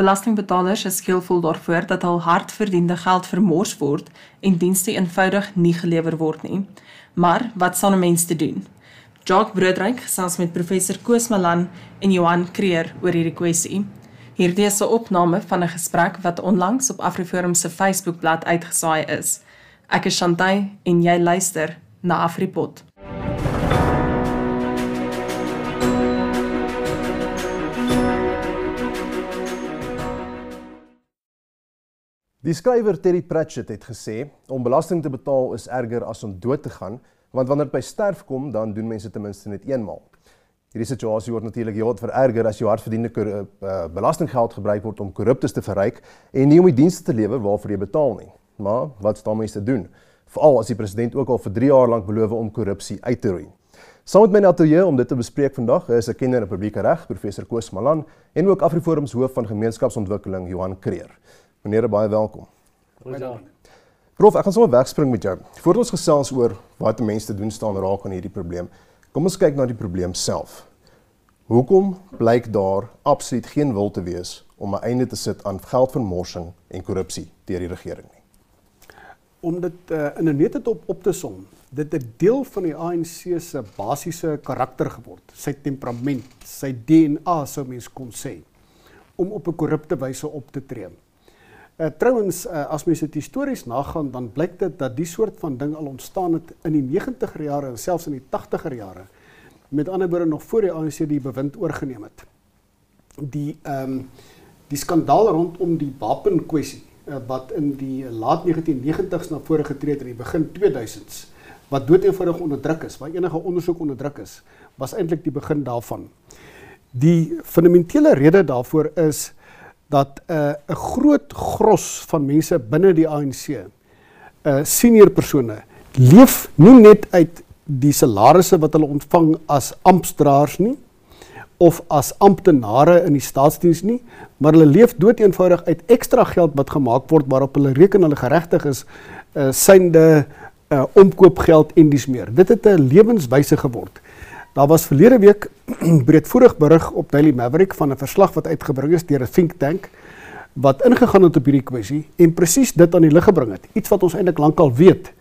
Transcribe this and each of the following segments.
Belastingbetalers is skielvol daarvoor dat hul hardverdiende geld vermors word en dienste eenvoudig nie gelewer word nie. Maar wat sal 'n mens te doen? Jock Broodryk gesels met professor Koos Malan en Johan Creer oor hierdie kwessie. Hierdie is 'n opname van 'n gesprek wat onlangs op Afriforum se Facebookblad uitgesaai is. Ek is Shantay en jy luister na Afripot. Die skrywer Terry Pratchett het gesê om belasting te betaal is erger as om dood te gaan, want wanneer dit by sterf kom, dan doen mense ten minste net eenmaal. Hierdie situasie word natuurlik heelwat vererger as jou hardverdiende uh, belastinggeld gebruik word om korruptes te verryk en nie om die dienste te lewer waarvoor jy betaal nie. Maar wat staan mense te doen? Veral as die president ook al vir 3 jaar lank beloof om korrupsie uit te roei. Saam met my ateljee om dit te bespreek vandag is 'n kenner in publieke reg, professor Koos Malan en ook Afriforum se hoof van gemeenskapsontwikkeling, Johan Creer. Meneer, baie welkom. Goeiedag. Prof, ek gaan sommer wegspring met jou. Voordat ons gesels oor wat mense te doen staan raak aan hierdie probleem, kom ons kyk na die probleem self. Hoekom blyk daar absoluut geen wil te wees om 'n einde te sit aan geldvermorsing en korrupsie deur die regering nie? Om dit uh, in 'n nette op op te som, dit 'n deel van die ANC se basiese karakter geword, sy temperament, sy DNA sou mens kon sê, om op 'n korrupte wyse op te tree. Uh, Trouwens, uh, as mens dit histories nagaan, dan blyk dit dat die soort van ding al ontstaan het in die 90er jare en selfs in die 80er jare. Met ander woorde nog voor die ANC die bewind oorgeneem het. Die ehm um, die skandaal rondom die wapenkwessie uh, wat in die laat 1990s na vore getree het in die begin 2000s wat doeteenvoudig onderdruk is, waar enige ondersoek onderdruk is, was eintlik die begin daarvan. Die fundamentele rede daarvoor is dat 'n uh, groot gros van mense binne die ANC, uh, senior persone leef nie net uit die salarisse wat hulle ontvang as amptdraers nie of as amptenare in die staatsdiens nie, maar hulle leef doeteenvoudig uit ekstra geld wat gemaak word waarop hulle reken hulle geregtig is, uh, synde uh, omkoopgeld en dis meer. Dit het 'n lewenswyse geword. Daar was verlede week breedvoerig berig op Daily Maverick van 'n verslag wat uitgebring is deur 'n think tank wat ingegaan het op hierdie kwessie en presies dit aan die lig gebring het. Iets wat ons eintlik lankal weet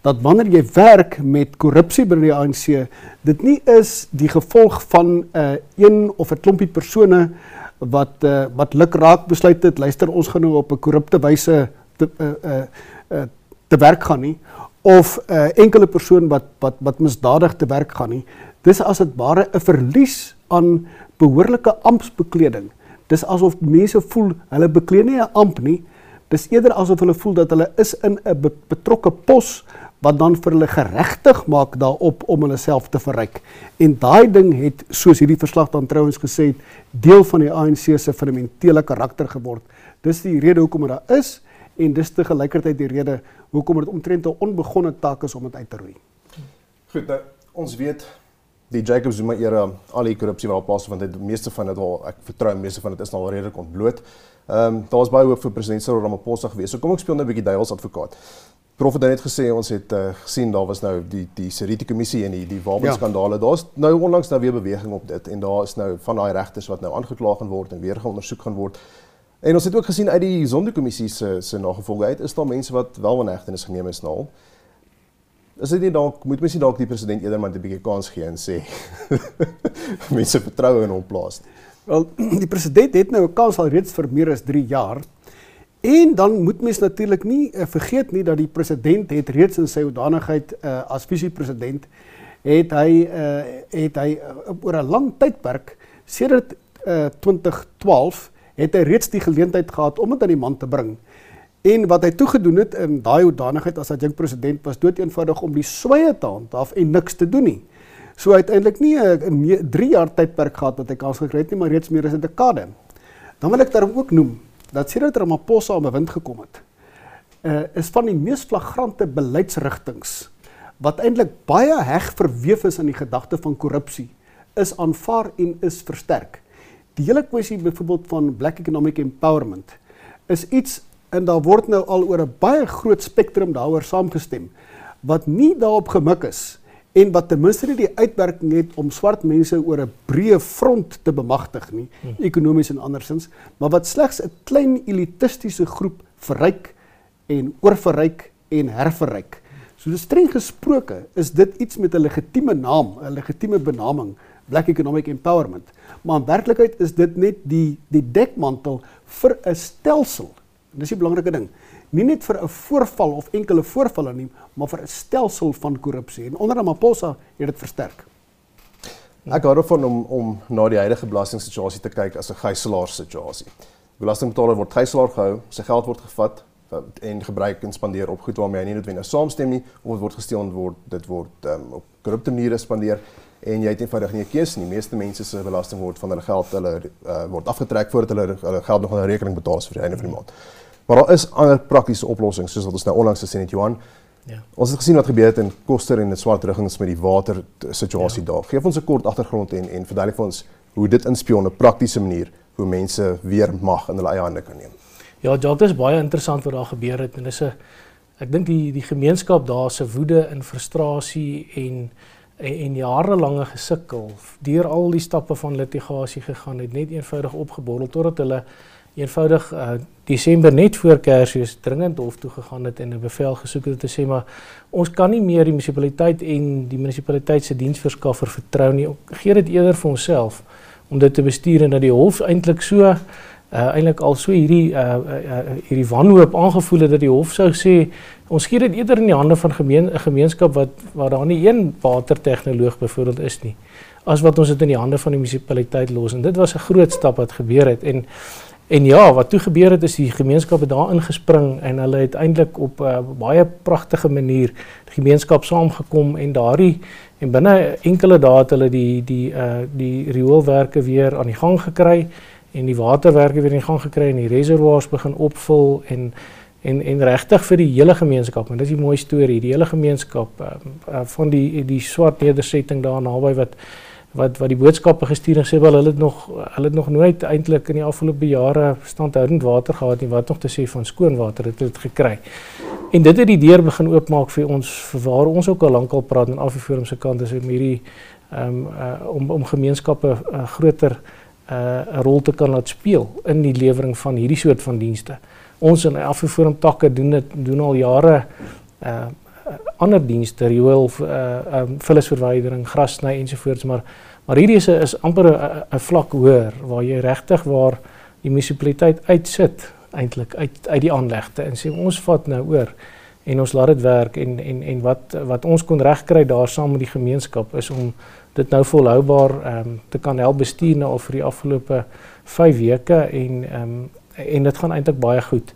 dat wanneer jy werk met korrupsie binne die ANC, dit nie is die gevolg van 'n uh, een of 'n klompie persone wat uh, wat lukraak besluit het, luister ons gaan nou op 'n korrupte wyse te uh, uh, uh, te werk gaan nie of 'n uh, enkele persoon wat wat wat misdadig te werk gaan nie. Dis as dit ware 'n verlies aan behoorlike amptbekleding. Dis asof mense voel hulle beklee nie 'n amp nie. Dis eerder asof hulle voel dat hulle is in 'n betrokke pos wat dan vir hulle geregtig maak daarop om hulle self te verryk. En daai ding het soos hierdie verslag dan trouens gesê het, deel van die ANC se fundamentele karakter geword. Dis die rede hoekom dit daar is en dis te gelykertyd die rede hoekom dit omtrent 'n onbegonne taak is om dit uit te roei. Goed, nou ons weet die Jacob Zuma era al die korrupsie wat plaas vind, die meeste van dit al ek vertrou meeste van dit is nou al redelik ontbloot. Ehm um, daar was baie hoop vir president Cyril Ramaphosa gewees. So kom ek speel nou 'n bietjie duiwels advokaat. Prof het net gesê ons het uh, gesien daar was nou die die Seriti kommissie en die die wapenskandale. Ja. Daar's nou onlangs nou weer beweging op dit en daar is nou van daai regters wat nou aangekla gaan word en weer geondersoek gaan word. En ons het ook gesien uit die Sonderkommissie se se nagevolge uit is daar mense wat wel in hegtenis geneem is nou. Is dit nie dalk moet mens nie dalk die president eerder maar 'n bietjie kans gee en sê mense vertrou in hom plaas. Wel, die president het nou 'n kans al reeds vir meer as 3 jaar. En dan moet mens natuurlik nie uh, vergeet nie dat die president het reeds in sy hoedanigheid uh, as visiepresident het hy uh, het hy uh, oor 'n lang tydperk sedert uh, 2012 het hy reeds die geleentheid gehad om dit aan die man te bring. En wat hy toegedoen het in daai hoedanigheid as adjunk president was dood eenvoudig om die sweye te handhaaf en niks te doen nie. So uiteindelik nie 'n 3 jaar tydperk gehad wat hy kans gekry het nie, maar reeds meer as 'n dekade. Dan wil ek daarom ook noem dat sedert Ramaphosa aan bewind gekom het, uh, is van die mees flagrante beleidsrigtinge wat eintlik baie heg verweef is in die gedagte van korrupsie, is aanvaar en is versterk. Die hele kwessie byvoorbeeld van black economic empowerment is iets en daar word nou al oor 'n baie groot spektrum daaroor saamgestem wat nie daarop gemik is en wat ten minste nie die uitwerking het om swart mense oor 'n breë front te bemagtig nie, ekonomies en andersins, maar wat slegs 'n klein elitistiese groep verryk en oorverryk en herverryk. So streng gesproke is dit iets met 'n legitieme naam, 'n legitieme benaming, Black Economic Empowerment. Maar in werklikheid is dit net die die dekmantel vir 'n stelsel. En dis die belangrike ding. Nie net vir 'n voorval of enkele voorvalle nie, maar vir 'n stelsel van korrupsie. En onder Ramaphosa het dit versterk. Ek hou daarvan om om na die huidige belastingssituasie te kyk as 'n gijslaer situasie. Belastingbetaler word gijslaer gehou, sy geld word gevat, en gebruik en spandeer op goed waarmee hy nie noodwendig saamstem nie of dit word gesteel en word dit word um, op korrupte maniere spandeer en jy het eenvoudig nie 'n keuse nie. Meeste mense se belasting word van hulle geld hulle uh, word afgetrek voordat hulle hulle geld nog aan 'n rekening betaal vir die einde van die maand. Maar daar is ander praktiese oplossings soos wat ons nou onlangs gesien het Johan. Ja. Ons het gesien wat gebeur het in Koster en in Swart Riggings met die water situasie ja. daar. Geef ons 'n kort agtergrond en en verduidelik vir ons hoe dit inspel op 'n praktiese manier hoe mense weer mag in hulle eie hande kan neem. Ja, dit is baie interessant wat daar gebeur het en dis 'n ek dink die die gemeenskap daar se woede en frustrasie en en, en jarelange gesukkel deur al die stappe van litigasie gegaan het net eenvoudig opgeborrel totdat hulle eenvoudig uh, Desember net voor Kersfees dringend hof toe gegaan het en 'n bevel gesoek het om te sê maar ons kan nie meer die munisipaliteit en die munisipaliteit se diensverskaffer vertrou nie. Gee dit eerder vir onsself om dit te bestuur en dat die hof eintlik so uh, eintlik al so hierdie uh, uh, hierdie wanhoop aangevoel het dat die hof sou sê ons gee dit eerder in die hande van gemeen 'n gemeenskap wat waar daar nie een watertegnoloog byvoorbeeld is nie as wat ons dit in die hande van die munisipaliteit los en dit was 'n groot stap wat gebeur het en en ja wat toe gebeur het is die gemeenskap het daar ingespring en hulle het eintlik op 'n uh, baie pragtige manier die gemeenskap saamgekom en daardie en binne enkele dae het hulle die die uh die rioolwerke weer aan die gang gekry en die waterwerke weer in gang gekry en die reservoirs begin opvul en en en regtig vir die hele gemeenskap en dis 'n mooi storie die hele gemeenskap uh, uh, van die die swart nedersetting daar naby wat wat wat die boodskappe gestuur en sê wel hulle het nog hulle het nog nooit eintlik in die afgelope jare standhoudend water gehad nie wat nog te sê van skoon water het dit gekry en dit het die deur begin oopmaak vir ons vir waar ons ook al lankal praat en af die forum se kant is om hierdie um, uh, om om gemeenskappe uh, groter uh, 'n rol te kan laat speel in die lewering van hierdie soort van dienste. Ons in Afroforum takke doen dit doen al jare uh ander dienste, riool uh um vullisverwydering, grassny ensovoorts, maar maar hierdie is is amper 'n vlak hoër waar jy regtig waar die munisipaliteit uitsit eintlik uit uit die aanlegte en sê ons vat nou oor en ons laat dit werk en en en wat wat ons kon regkry daar saam met die gemeenskap is om dit nou volhoubaar ehm um, te kan help bestuur nou vir die afgelope 5 weke en ehm um, en dit gaan eintlik baie goed.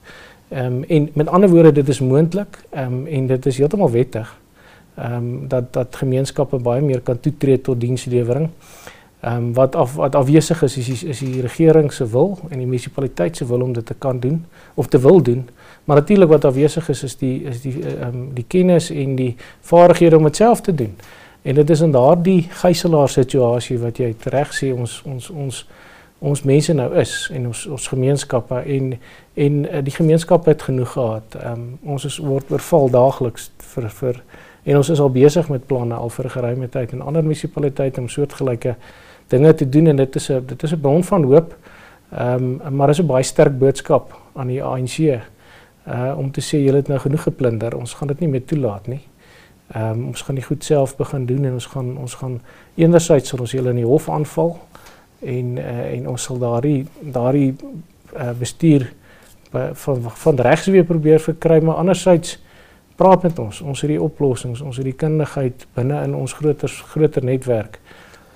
Ehm um, en met ander woorde dit is moontlik ehm um, en dit is heeltemal wettig. Ehm um, dat dat gemeenskappe baie meer kan toetree tot dienslewering. Ehm um, wat af wat afwesig is is die, is die regering se wil en die munisipaliteit se wil om dit te kan doen of te wil doen. Maar natuurlik wat afwesig is is die is die ehm um, die kennis en die vaardighede om dit self te doen. En dit is in daardie gijslaer situasie wat jy reg sê ons ons ons ons mense nou is en ons ons gemeenskappe en en uh, die gemeenskap het genoeg gehad. Ehm um, ons is word oorval daagliks vir vir en ons is al besig met planne al vir geruime tyd in ander munisipaliteite om soortgelyke dinge te doen en dit is 'n dit is 'n bron van hoop. Ehm um, maar is 'n baie sterk boodskap aan die ANC uh om te sê julle het nou genoeg geplunder. Ons gaan dit nie meer toelaat nie. Ehm um, ons gaan die goed self begin doen en ons gaan ons gaan enerzijds sal ons julle in die hof aanval en uh, en ons sal daardie daardie uh, bestuur van van regs weer probeer verkry maar anderzijds praat met ons. Ons het die oplossings ons het die kundigheid binne in ons groter groter netwerk.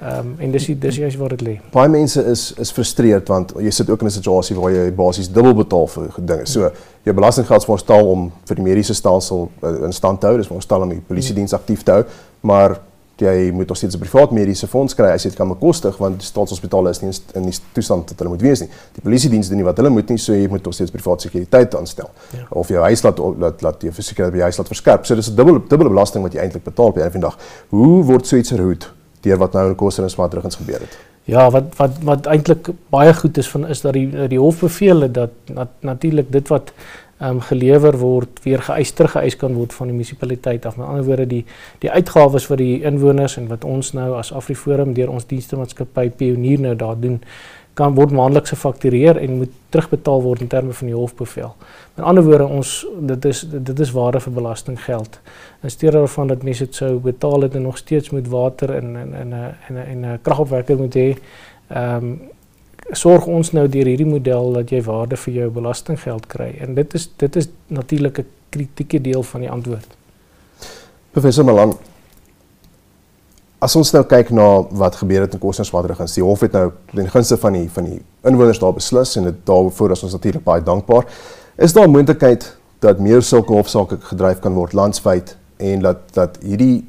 Ehm um, en dis dis juist waar dit lê. Baie mense is is frustreerd want jy sit ook in 'n situasie waar jy basies dubbel betaal vir dinge. So jou belastinggeld word stal om vir die mediese stelsel in stand te hou, dis stal om die polisie diens aktief te hou, maar jy moet nog steeds 'n privaat mediese fonds kry as jy dit kan bekostig want die staatshospitale is nie in die toestand wat hulle moet wees nie. Die polisie diens doen nie wat hulle moet nie, so jy moet nog steeds privaat sekuriteit aanstel. Ja. Of jou huis laat laat laat jy verseker dat jy huis laat verskerp. So dis 'n dubbel dubbele belasting wat jy eintlik betaal op 'n eendag. Hoe word so iets verhoed? deur wat nou in Koster en Swartrugens gebeur het. Ja, wat wat wat eintlik baie goed is van is dat die die hof beveel het dat nat, natuurlik dit wat um, gelewer word, weer geëis teruggeëis kan word van die munisipaliteit af. Met ander woorde die die uitgawes vir die inwoners en wat ons nou as AfriForum deur ons dienste maatskappy Pionier nou daar doen kan word maandeliks gefaktureer en moet terugbetaal word in terme van die hofbevel. Met ander woorde ons dit is dit is waarde vir belastinggeld. In steede daarvan dat mense dit sou betaal het en nog steeds moet water en en en 'n en 'n kragopwekker moet hê. Ehm um, sorg ons nou deur hierdie model dat jy waarde vir jou belastinggeld kry en dit is dit is natuurlik 'n kritieke deel van die antwoord. Professor Malan As ons nou kyk na wat gebeur het in Kosnerswaterregens, die hof het nou ten gunste van die van die inwoners daar beslis en dit daarvoor is ons natuurlik baie dankbaar. Is daar 'n moontlikheid dat meer sulke hofsaake gedryf kan word landwyd en dat dat hierdie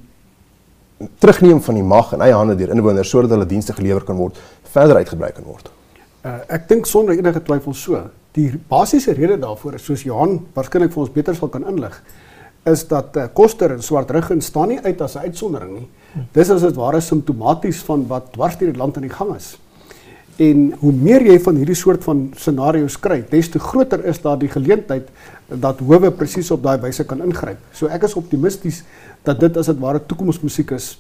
terugneem van die mag in eie hande deur inwoners sodat hulle dienste gelewer kan word verder uitgebrei kan word? Uh, ek dink sonder enige twyfel so. Die basiese rede daarvoor is soos Johan waarskynlik vir ons beter sal kan inlig, is dat uh, Koster en Swartrug staan nie uit as 'n uitsondering nie. Dis as dit ware simptomaties van wat dwars deur die land aan die gang is. En hoe meer jy van hierdie soort van scenario's kry, des te groter is daar die geleentheid dat howe presies op daai wyse kan ingryp. So ek is optimisties dat dit as dit ware toekomsmusiek is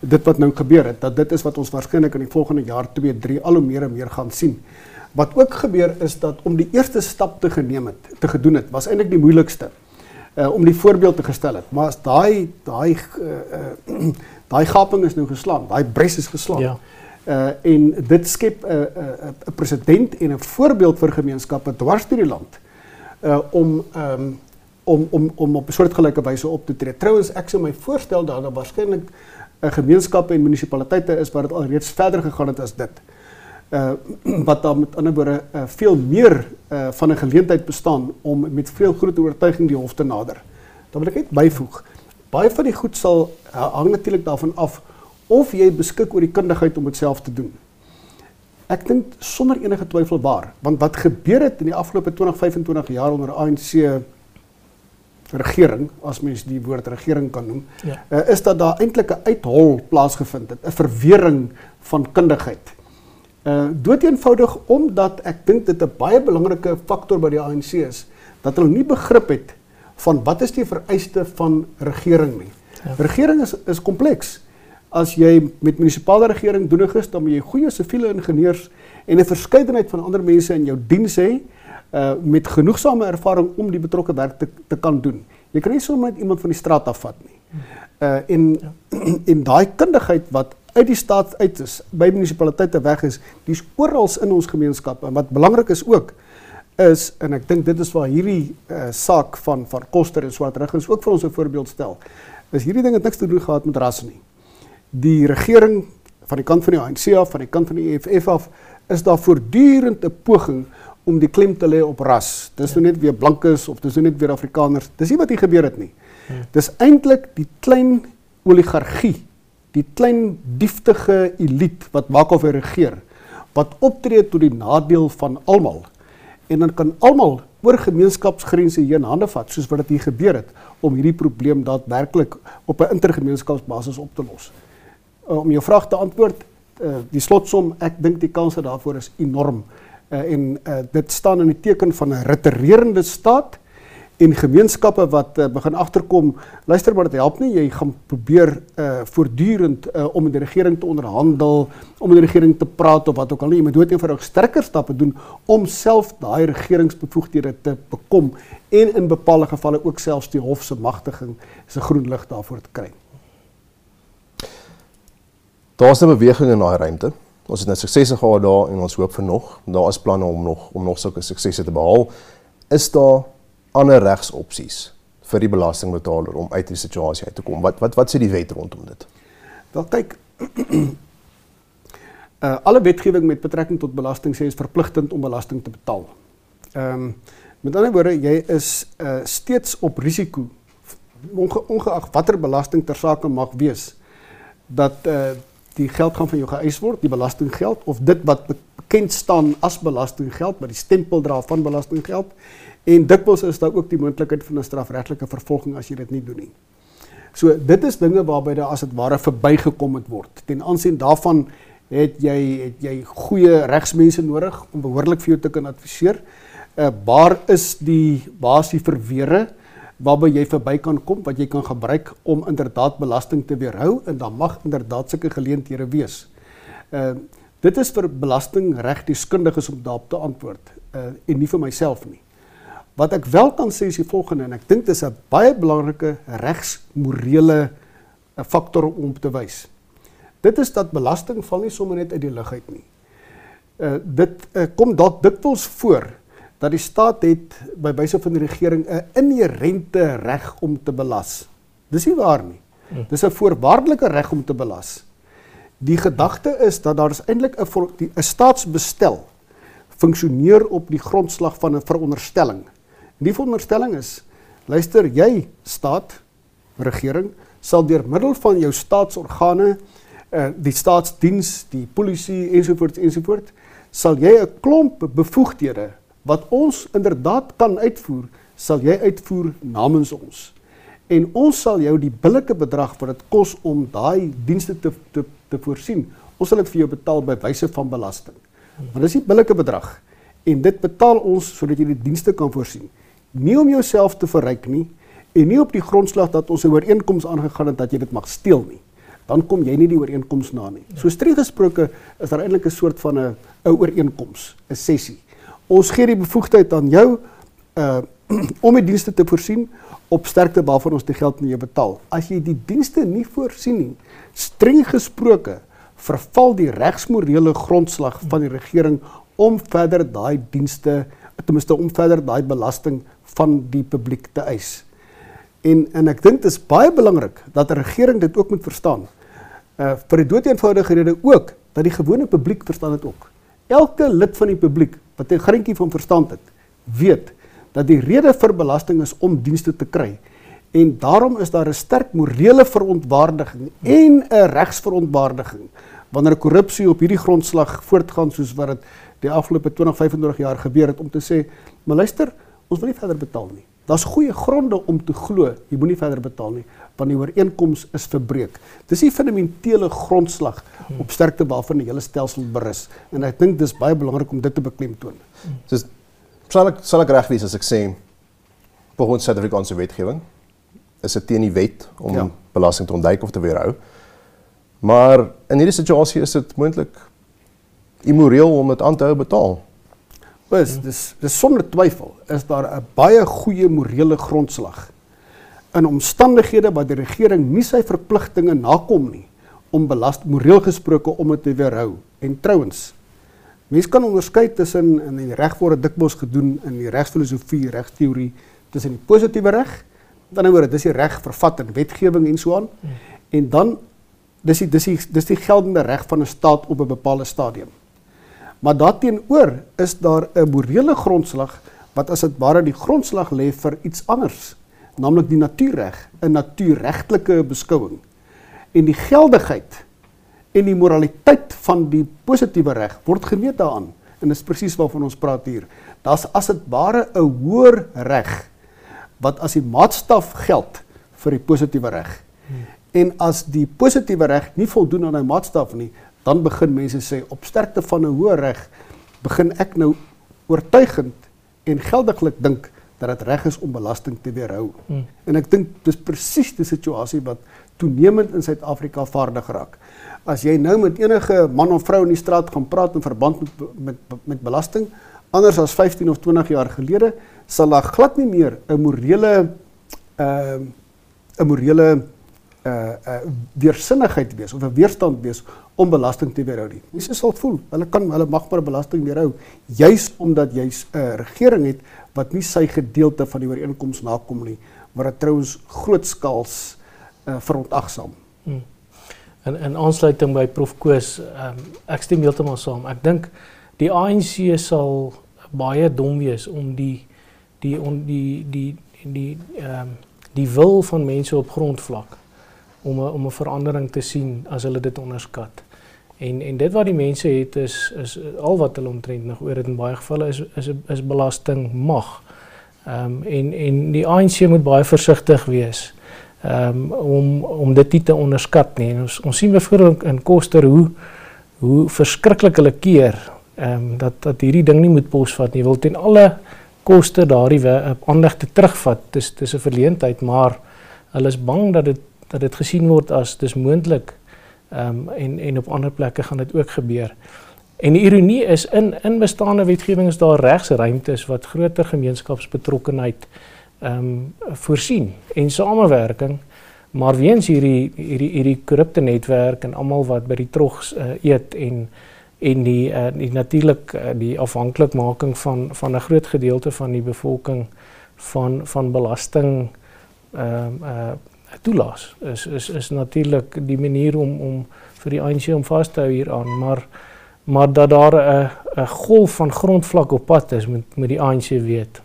dit wat nou gebeur het dat dit is wat ons waarskynlik in die volgende jaar 2 3 al hoe meer en meer gaan sien. Wat ook gebeur is dat om die eerste stap te geneem het, te gedoen het, was eintlik die moeilikste. Uh om die voorbeeld te gestel het. Maar as daai daai uh, uh daai gaping is nou geslaan, daai bres is geslaan. Ja. Uh en dit skep 'n uh, 'n uh, 'n presedent en 'n voorbeeld vir gemeenskappe dwars deur die land. Uh om um om om om op 'n soortgelyke wyse op te tree. Trouwens ek sou my voorstel dat daar waarskynlik gemeenskappe en munisipaliteite is waar dit alreeds verder gegaan het as dit. Uh wat dan met ander woorde uh, veel meer uh, van 'n geleentheid bestaan om met veel groot oortuiging die hof te nader. Dan wil ek net byvoeg. Baie van die goed sal uh, hang natuurlik daarvan af of jy beskik oor die kundigheid om dit self te doen. Ek dink sonder enige twyfel waar, want wat gebeur het in die afgelope 20, 25 jaar onder ANC regering as mens die woord regering kan noem ja. uh, is dat daar eintlik 'n uithol plaasgevind het 'n verwering van kundigheid. Uh dood eenvoudig omdat ek dink dit 'n baie belangrike faktor by die ANC is dat hulle nie begrip het van wat is die vereiste van regering nie. Ja. Regering is is kompleks. As jy met munisipale regering doenig is, dan moet jy goeie siviele ingenieurs en 'n verskeidenheid van ander mense in jou diens hê uh met genoegsame ervaring om die betrokke werk te te kan doen. Jy kan nie sommer net iemand van die straat afvat nie. Uh en ja. en daai kundigheid wat uit die staat uit is, by munisipaliteite weg is, dis oral in ons gemeenskap en wat belangrik is ook is en ek dink dit is waar hierdie uh saak van van Koster en Swartruggens ook vir ons 'n voorbeeld stel. Is hierdie ding het niks te doen gehad met ras nie. Die regering van die kant van die ANC af, van die kant van die EFF af, is daar voortdurend 'n poging om die klem te lê op ras. Dis ja. nou net weer blankes of dis nou net weer Afrikaners. Dis nie wat hier gebeur het nie. Ja. Dis eintlik die klein oligargie, die klein dieftige elite wat maak of hy regeer wat optree tot die nadeel van almal. En dan kan almal oor gemeenskapsgrense heen hande vat soos wat dit hier gebeur het om hierdie probleem daadwerklik op 'n intergemeenskapsbasis op te los. Uh, om jou vraag te antwoord, uh, die slotsom, ek dink die kanse daarvoor is enorm. Uh, en uh, dit staan in die teken van 'n retererende staat en gemeenskappe wat uh, begin agterkom, luister maar dit help nie jy gaan probeer uh voortdurend uh, om met die regering te onderhandel, om met die regering te praat of wat ook al nie, jy moet dood eenvoudig sterker stappe doen om self daai regeringsbevoegdhede te bekom en in bepaalde gevalle ook selfs die hof se magtiging se groen lig daarvoor te kry. Daar's 'n beweging in daai ruimte. Ons het nou suksese gehad daar en ons hoop vir nog. Daar is planne om nog om nog sulke suksese te behaal. Is daar ander regsopsies vir die belastingbetaler om uit die situasie uit te kom? Wat wat wat sê die wet rondom dit? Wel kyk uh, alle wetgewing met betrekking tot belasting sê is verpligtend om belasting te betaal. Ehm um, met ander woorde, jy is uh, steeds op risiko onge, ongeag watter belasting ter sake mag wees dat uh, die geld gaan van jou geëis word, die belastinggeld of dit wat bekend staan as belastinggeld, maar die stempel dra van belastinggeld en dikwels is daar ook die moontlikheid van 'n strafregtelike vervolging as jy dit nie doen nie. So dit is dinge waarby daar as dit ware verbygekom het word. Ten aansien daarvan het jy het jy goeie regsmense nodig om behoorlik vir jou te kan adviseer. Uh waar is die basie verweere waarby jy verby kan kom wat jy kan gebruik om inderdaad belasting te weerhou en dan mag inderdaad sulke geleenthede wees. Uh dit is vir belastingregdeskundiges om daarop te antwoord uh en nie vir myself nie. Wat ek wel kan sê is die volgende en ek dink dis 'n baie belangrike regsmorele faktor om te wys. Dit is dat belasting val nie sommer net uit die lug uit nie. Uh dit uh, kom dalk dikwels voor dat die staat het by wyse van die regering 'n inherente reg om te belas. Dis nie waar nie. Hm. Dis 'n voorwaardelike reg om te belas. Die gedagte is dat daar is eintlik 'n 'n staatsbestel funksioneer op die grondslag van 'n veronderstelling. En die veronderstelling is: luister, jy staat, regering sal deur middel van jou staatsorgane, uh, die staatsdiens, die polisie ensovoorts ensovoorts, sal jy 'n klomp bevoegdhede wat ons inderdaad kan uitvoer, sal jy uitvoer namens ons. En ons sal jou die billike bedrag wat dit kos om daai dienste te te te voorsien. Ons sal dit vir jou betaal by wyse van belasting. Want dis 'n billike bedrag en dit betaal ons sodat jy die dienste kan voorsien. Nie om jouself te verryk nie en nie op die grondslag dat ons 'n ooreenkoms aangegaan het dat jy dit mag steel nie. Dan kom jy nie die ooreenkoms na nie. So streng gesproke is daar eintlik 'n soort van 'n 'n ooreenkoms, 'n sessie ons gee die bevoegdheid aan jou uh om die dienste te voorsien op sterkte waarvan ons die geld aan jou betaal. As jy die dienste nie voorsien nie, streng gesproke verval die regsmorele grondslag van die regering om verder daai dienste ten minste om verder daai belasting van die publiek te eis. En en ek dink dit is baie belangrik dat 'n regering dit ook moet verstaan. Uh vir die doeteenvoudige rede ook dat die gewone publiek verstaan dit ook. Elke lid van die publiek wat 'n greintjie van verstand het, weet dat die rede vir belasting is om dienste te kry. En daarom is daar 'n sterk morele verontwaardiging en 'n regsverontwaardiging wanneer korrupsie op hierdie grondslag voortgaan soos wat dit die afgelope 20-25 jaar gebeur het om te sê, "Maar luister, ons wil nie verder betaal nie." Daar's goeie gronde om te glo jy moenie verder betaal nie want die ooreenkoms is verbreek. Dis die fundamentele grondslag op sterkte waarvan die hele stelsel berus en ek dink dis baie belangrik om dit te beklemtoon. So sal ek sal ek reg wees as ek sê volgens Suid-Afrikaanse wetgewing is dit teen die wet om ja. belasting te ontduik of te weerhou. Maar in hierdie situasie is dit moontlik immoreel om dit aan te hou betaal. Is dis dis sonder twyfel is daar 'n baie goeie morele grondslag in omstandighede waar die regering nie sy verpligtinge nakom nie om belast moreel gesproke om dit te weerhou. En trouens mense kan onderskei tussen in die reg word dikwels gedoen in die regsfilosofie, regsteorie tussen die positiewe reg, die ander woorde dis die reg vervat in wetgewing en so aan. En dan dis die dis die dis die geldende reg van 'n staat op 'n bepaalde stadium. Maar daarteenoor is daar 'n morele grondslag wat as dit ware die grondslag lê vir iets anders, naamlik die natuurreg, 'n natuurregtelike beskouing. En die geldigheid en die moraliteit van die positiewe reg word gemeet daaraan. En dis presies waarvan ons praat hier. Daar's as dit ware 'n hoër reg wat as die maatstaf geld vir die positiewe reg. Hmm. En as die positiewe reg nie voldoen aan hy maatstaf nie, dan begin mense sê op sterkte van 'n hoë reg begin ek nou oortuigend en geldiglik dink dat dit reg is om belasting te weerhou. Hmm. En ek dink dis presies die situasie wat toenemend in Suid-Afrika vaardig raak. As jy nou met enige man of vrou in die straat gaan praat in verband met met met belasting, anders as 15 of 20 jaar gelede, sal daar glad nie meer 'n morele ehm uh, 'n morele uh uh weersinnigheid wees of 'n weerstand wees om belasting te weerhou nie. Mense sal voel, hulle kan hulle mag maar belasting weerhou juis omdat jy 'n uh, regering het wat nie sy gedeelte van die ooreenkoms nakom nie, maar dit trouens grootskaals uh verontagsaam. Hmm. En in aansluiting by Prof Koos, um, ek stem heeltemal saam. Ek dink die ANC sal baie dom wees om die die on, die die die ehm um, die wil van mense op grondvlak om 'n om 'n verandering te sien as hulle dit onderskat. En en dit wat die mense het is is al wat hulle omtrent nog oor dit in baie gevalle is is is belasting mag. Ehm um, en en die ANC moet baie versigtig wees. Ehm um, om om dit nie te onderskat nie. En ons ons sien byvoorbeeld in Koster hoe hoe verskriklik hulle keer ehm um, dat dat hierdie ding nie moet posvat nie. Wil ten alle koste daardie aanleg te terugvat. Dis dis 'n verleentheid, maar hulle is bang dat dit dat dit gesien word as dis moontlik. Ehm um, en en op ander plekke gaan dit ook gebeur. En die ironie is in in bestaande wetgewing is daar regsruimtes wat groter gemeenskapsbetrokkenheid ehm um, voorsien en samewerking maar weens hierdie hierdie hierdie korrupte netwerk en almal wat by die trogs uh, eet en en die uh, die natuurlik uh, die afhanklikmaking van van 'n groot gedeelte van die bevolking van van belasting ehm uh, uh, toelaas is is is natuurlik die manier om om vir die ANC om vas te hou hieraan maar maar dat daar 'n 'n golf van grondvlak op pad is met met die ANC weet.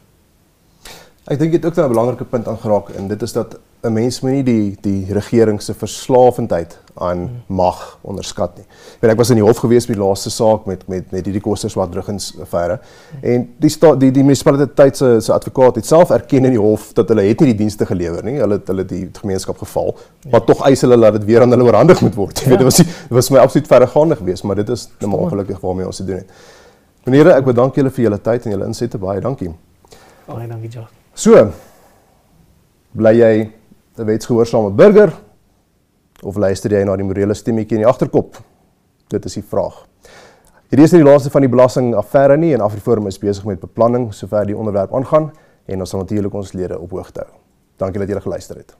Ek dink jy het ook 'n belangrike punt aangeraak en dit is dat 'n mens moet nie die die regering se verslawendheid aan mag onderskat nie. Ek weet ek was in die hof gewees by die laaste saak met met met hierdie kosters wat drugens affære en die sta, die die munisipaliteit se se advokaat het self erken in die hof dat hulle het nie die dienste gelewer nie. Hulle het hulle die gemeenskap geval, ja. maar tog eis hulle dat dit weer aan hulle oorhandig moet word. Jy ja. weet dit was dit was my absoluut verregaande geweest, maar dit is nou maar ongelukkig waarmee ons dit doen het. Meneere, ek bedank julle vir julle tyd en julle insette baie dankie. Baie dankie, Jacques. So, bly jy 'n wetsgehoorsame burger of luister jy na die morele stemmetjie in die agterkop? Dit is die vraag. Hierdie is nie die laaste van die belasting affære nie en Afriforum is besig met beplanning sover die onderwerp aangaan en ons sal natuurlik ons lede op hoogte hou. Dankie dat julle geluister het.